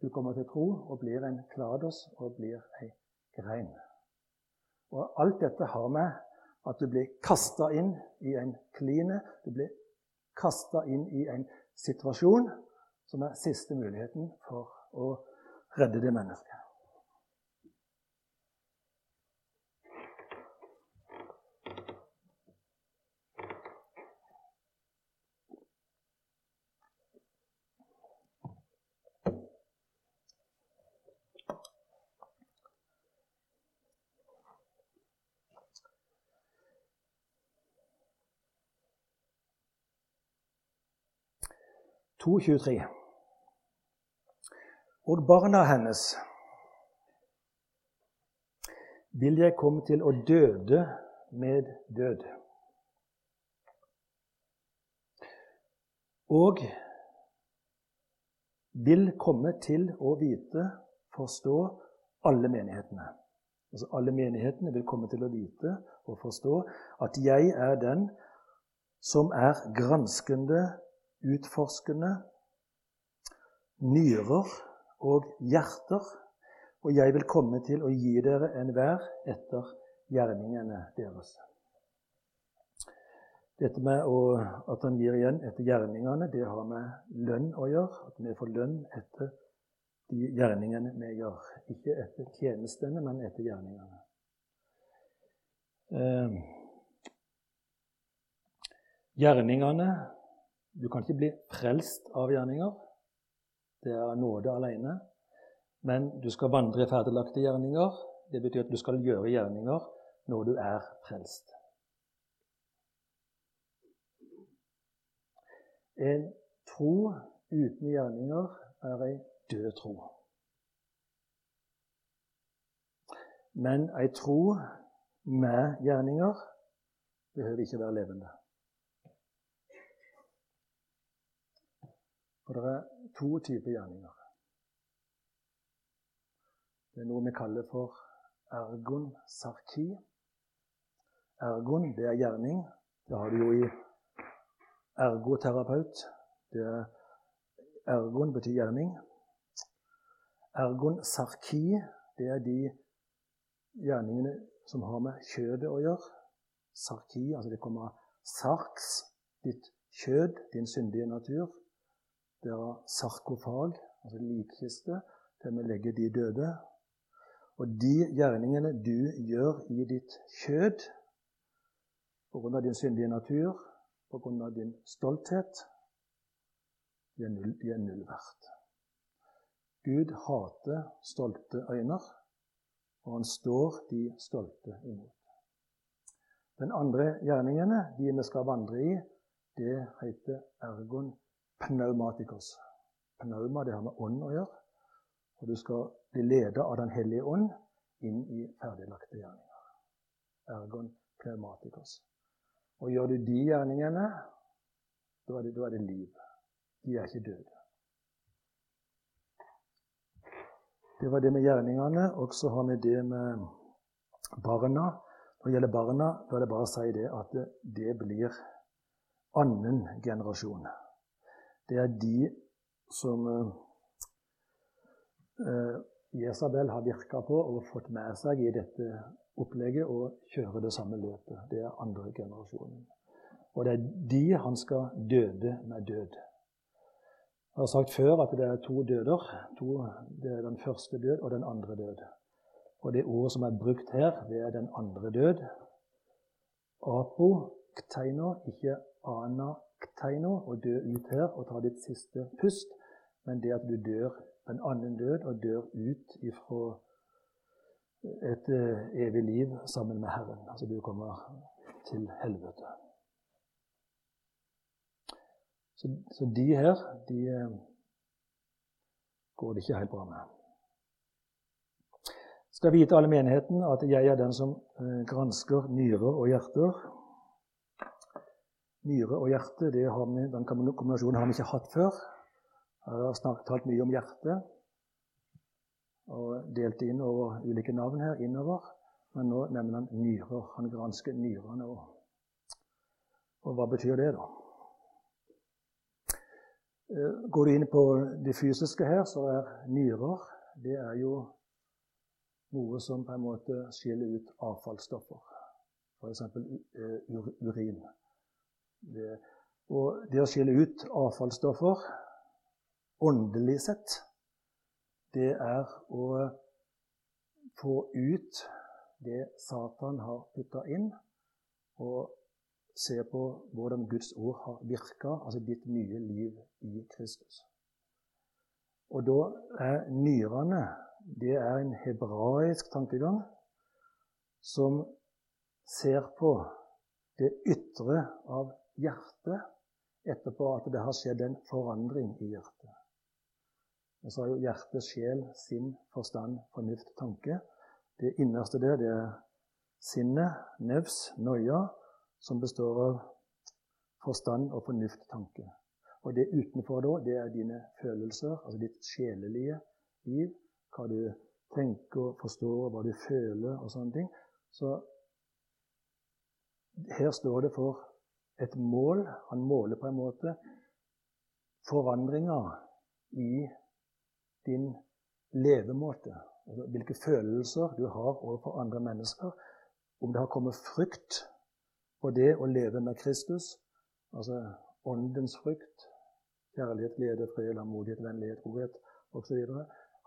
du kommer til tro og blir en klados og blir ei grein. Og alt dette har med at du blir kasta inn i en kline. Du blir kasta inn i en situasjon som er siste muligheten for å redde det mennesket. To 23. Og barna hennes vil jeg komme til å døde med død. Og vil komme til å vite, forstå, alle menighetene. Altså Alle menighetene vil komme til å vite og forstå at jeg er den som er granskende utforskende nyrer og hjerter, og jeg vil komme til å gi dere enhver etter gjerningene deres. Dette med å, at han gir igjen etter gjerningene, det har med lønn å gjøre. At vi får lønn etter de gjerningene vi gjør. Ikke etter tjenestene, men etter gjerningene. Eh, gjerningene du kan ikke bli frelst av gjerninger. Det er nåde alene. Men du skal vandre i ferdiglagte gjerninger. Det betyr at du skal gjøre gjerninger når du er frelst. En tro uten gjerninger er ei død tro. Men ei tro med gjerninger behøver ikke være levende. For det er to typer gjerninger. Det er noe vi kaller for ergon sarki. Ergon, det er gjerning. Det har du jo i ergoterapeut. Det er ergon betyr gjerning. Ergon sarki, det er de gjerningene som har med kjødet å gjøre. Sarki, altså det kommer av sarks, ditt kjød, din syndige natur. Det er sarkofag, altså likkiste, der vi legger de døde. Og de gjerningene du gjør i ditt kjød pga. din syndige natur, pga. din stolthet, de er, null, de er null verdt. Gud hater stolte øyne, og han står de stolte imot. Den andre gjerningene, de vi skal vandre i, det heter ergon pneumatikos. Pneuma det har med ånd å gjøre. Og du skal bli ledet av Den hellige ånd inn i ferdiglagte gjerninger. Ergon pneumatikos. Og gjør du de gjerningene, da er er det liv. De er ikke døde. Det var det med gjerningene. Og så har vi det med barna. Når det gjelder barna, da er det bare å si det at det, det blir annen generasjon. Det er de som eh, Jesabel har virka på og fått med seg i dette opplegget og kjører det samme løpet. Det er andre generasjonen. Og det er de han skal døde med død. Jeg har sagt før at det er to døder. To, det er den første død og den andre død. Og det ordet som er brukt her, det er den andre død. Apo kteino, ikke ana kteino, å dø ut her og ta ditt siste pust, men det at du dør en annen død og dør ut ifra et uh, evig liv sammen med Herren. Altså du kommer til helvete. Så, så de her, de uh, går det ikke helt bra med. Skal vite alle menigheten at jeg er den som uh, gransker nyrer og hjerter. Nyre og hjerte, har vi, den kombinasjonen har vi ikke hatt før. Jeg har snakket, talt mye om hjertet og delt inn over ulike navn her innover. Men nå nevner han nyrer. Han gransker nyrene. òg. og hva betyr det, da? Eh, går du inn på det fysiske her, så er nyrer det er jo noe som på en måte skiller ut avfallsstoffer. F.eks. Eh, urin. Det, og det å skille ut avfallsstoffer åndelig sett, det er å få ut det Satan har putta inn, og se på hvordan Guds ord har virka, altså ditt nye liv i Kristus. Og da er nyrene det er en hebraisk tankegang som ser på det ytre av hjertet etterpå at det har skjedd en forandring i hjertet. Vi sa jo hjerte, sjel, sinn, forstand, fornuft, tanke. Det innerste der, det er sinnet, nevs, noia, som består av forstand og fornuft, tanke. Og det utenfor da, det er dine følelser, altså ditt sjelelige liv. Hva du tenker, forstår, hva du føler og sånne ting. Så her står det for et mål. Han måler på en måte forandringer i din levemåte. Altså hvilke følelser du har overfor andre mennesker. Om det har kommet frykt på det å leve med Kristus, altså åndens frykt. kjærlighet, glede, fred, langmodighet, vennlighet, godhet osv.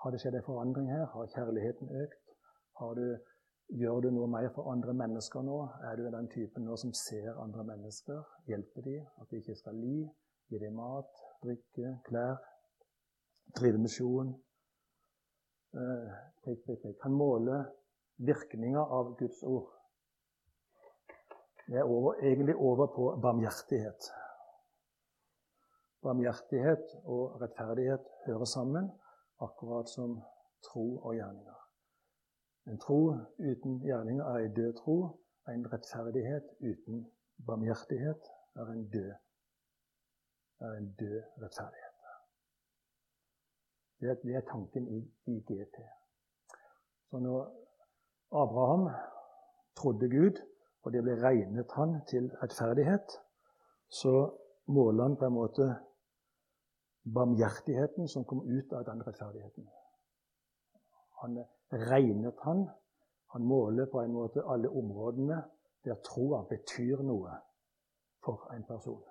Har det skjedd en forandring her? Har kjærligheten økt? Har Du, gjør du noe mer for andre mennesker nå? Er du den typen nå som ser andre mennesker? Hjelper de? At de ikke skal li? Gi dem mat, drikke, klær? drive misjon. Eh, prikk, virkninga av Guds ord. Det er over, egentlig over på barmhjertighet. Barmhjertighet og rettferdighet hører sammen, akkurat som tro og gjerninger. En tro uten gjerninger er en død tro. En rettferdighet uten barmhjertighet er en død, er en død rettferdighet. Det er, er tanken i, i, GT. Så når Abraham trodde Gud, og det ble regnet han til rettferdighet, så måler han på en måte barmhjertigheten som kom ut av den rettferdigheten. Han regnet han. Han måler på en måte alle områdene der troa betyr noe for en person.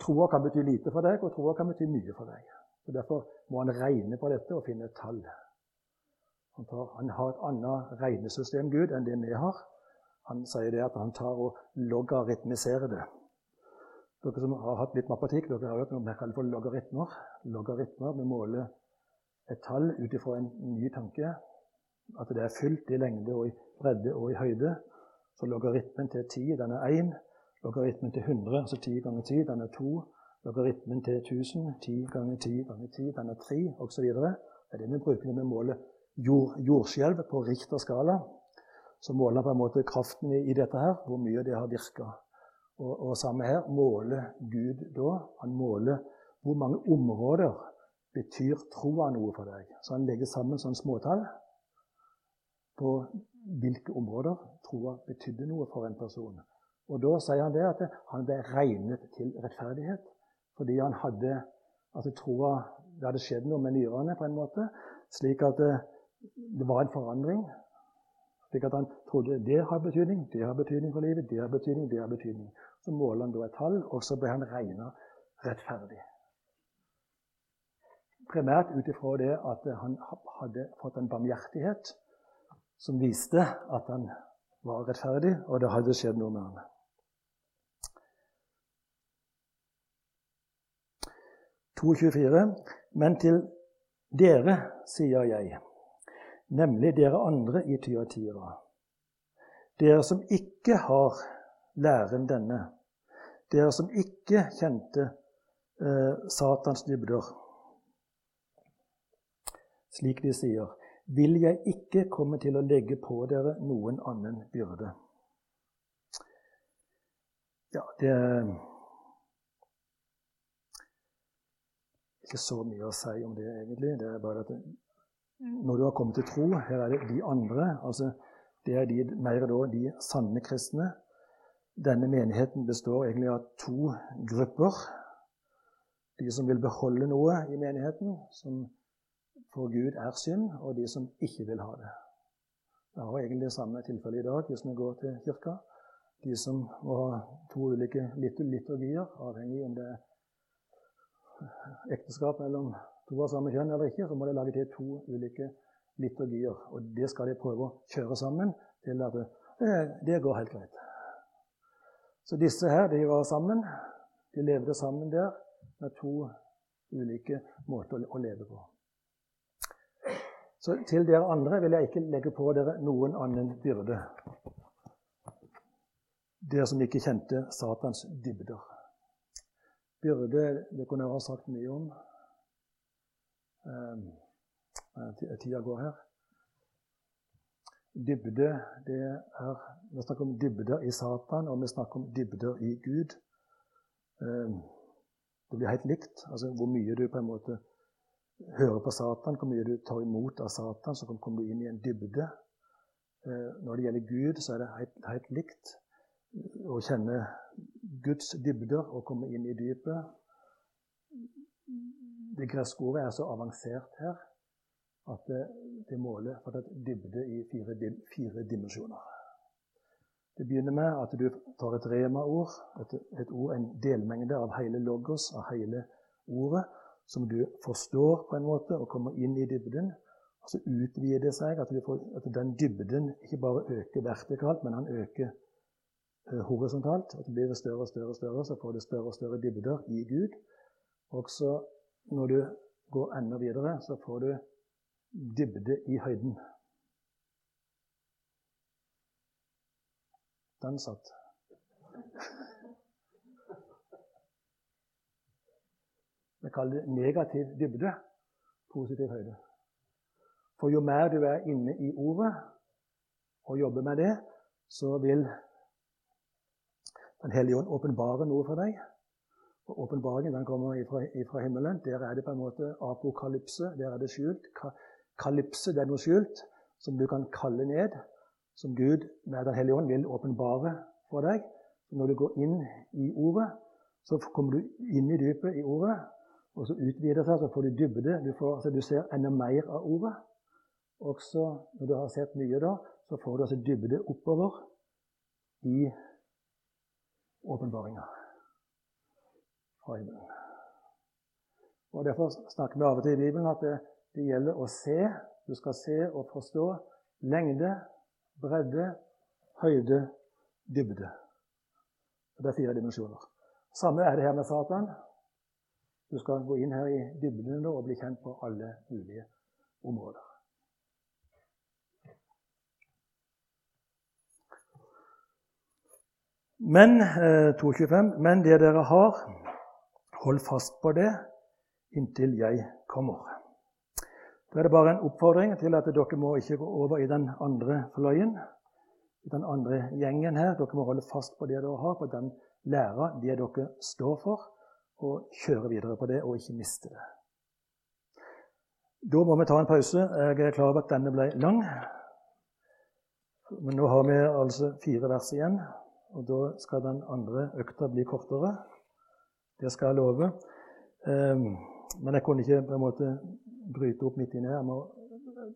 Troa kan bety lite for deg, og troa kan bety mye for deg. Og Derfor må han regne på dette og finne tall. Han, tar, han har et annet regnesystem Gud enn det vi har. Han sier det at han tar og logaritmiserer det. Dere som har hatt litt matematikk, dere har hørt noe vi kaller for logaritmer. Logaritmer vi måler et tall ut ifra en ny tanke. At det er fylt i lengde og i bredde og i høyde. Så logaritmen til 10, den er 1. Logaritmen til 100, altså 10 ganger 10, den er 2. Logaritmen til 1000, 10 ganger 10 ganger 10, den er 3, osv. Det er det vi bruker når vi måler jord, jordskjelv på Richter skala. Så måler på en måte kraften i, i dette her, hvor mye det har virka. Og, og samme her måler Gud da. Han måler hvor mange områder betyr troa noe for deg. Så han legger sammen sånne småtall på hvilke områder troa betydde noe for en person. Og Da sier han det at han ble regnet til rettferdighet fordi han hadde altså troa Det hadde skjedd noe med nyrene på en måte, slik at det, det var en forandring. Slik at han trodde det har betydning, det har betydning for livet, det har betydning, det har betydning. Så måler han da et tall, og så ble han regna rettferdig. Primært ut ifra det at han hadde fått en barmhjertighet som viste at han var rettferdig, og det hadde skjedd noe med ham. Men til dere sier jeg, nemlig dere andre i Tyatira, dere som ikke har læren denne, dere som ikke kjente eh, Satans dybder, slik de sier, vil jeg ikke komme til å legge på dere noen annen byrde. Ja, det er ikke så mye å si om det, egentlig. Det er bare at når du har kommet til tro Her er det de andre. altså Det er de, mer da de sanne kristne. Denne menigheten består egentlig av to grupper. De som vil beholde noe i menigheten, som for Gud er synd, og de som ikke vil ha det. Det er egentlig det samme tilfellet i dag hvis vi går til kirka. De som må ha to ulike liturgier, avhengig om det er ekteskap mellom to av samme kjønn eller ikke, så må de lage til to ulike liturgier. Og det skal de prøve å kjøre sammen til at det, det går helt greit. Så disse her, de var sammen. De levde sammen der med to ulike måter å leve på. Så til dere andre vil jeg ikke legge på dere noen annen byrde. Dere som ikke kjente Satans dybder. Byrde det kunne jeg ha sagt mye om. Um, Tida går her. Dybde, det er Vi snakker om dybder i Satan, og vi snakker om dybder i Gud. Um, det blir helt likt. Altså hvor mye du på en måte hører på Satan, hvor mye du tar imot av Satan, så kommer du inn i en dybde. Eh, når det gjelder Gud, så er det helt, helt likt å kjenne Guds dybder og komme inn i dypet. Det greske ordet er så avansert her at det, det måler for det dybde i fire, fire, dimensjoner. Det begynner med at du tar et rema-ord, et, et ord, en delmengde av hele logos, av hele ordet, som du forstår på en måte, og kommer inn i dybden. Og så utvider det seg, at, får, at den dybden ikke bare øker vertikalt, men han øker uh, horisontalt. At det blir større og større, og større, så får du større og større dybder i Gud. Og så når du går enda videre, så får du dybde i høyden. Den satt. Vi kaller det negativ dybde, positiv høyde. For jo mer du er inne i ordet og jobber med det, så vil Den hellige ånd åpenbare noe for deg. Og Åpenbaringen kommer ifra, ifra, himmelen. Der er det på en måte apokalypse. Der er det skjult. Ka kalypse, det er noe skjult, som du kan kalle ned, som Gud med Den hellige ånd vil åpenbare for deg. Når du går inn i ordet, så kommer du inn i dypet i ordet, og så utvider det seg, så får du dybde. Du, får, altså, du ser enda mer av ordet. Også når du har sett mye, da, så får du altså dybde oppover i åpenbaringa fra himmelen. Og Derfor snakker vi av og til i Bibelen at det, det gjelder å se. Du skal se og forstå lengde, bredde, høyde, dybde. Det er fire dimensjoner. Samme er det her med Satan. Du skal gå inn her i dybden og bli kjent på alle mulige områder. Men eh, 2.25, men det dere har, hold fast på det inntil jeg kommer. Da er det bare en oppfordring til at dere må ikke gå over i den andre fløyen, i den andre gjengen her. Dere må holde fast på det dere har, på den læra, det dere står for, og kjøre videre på det og ikke miste det. Da må vi ta en pause. Jeg er klar over at denne ble lang. Men nå har vi altså fire vers igjen, og da skal den andre økta bli kortere. Det skal jeg love. Um, men jeg kunne ikke på en måte bryte opp midt inni her.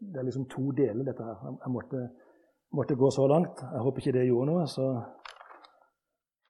Det er liksom to deler, dette her. Jeg måtte, måtte, gå så langt. Jeg håper ikke det gjorde noe. så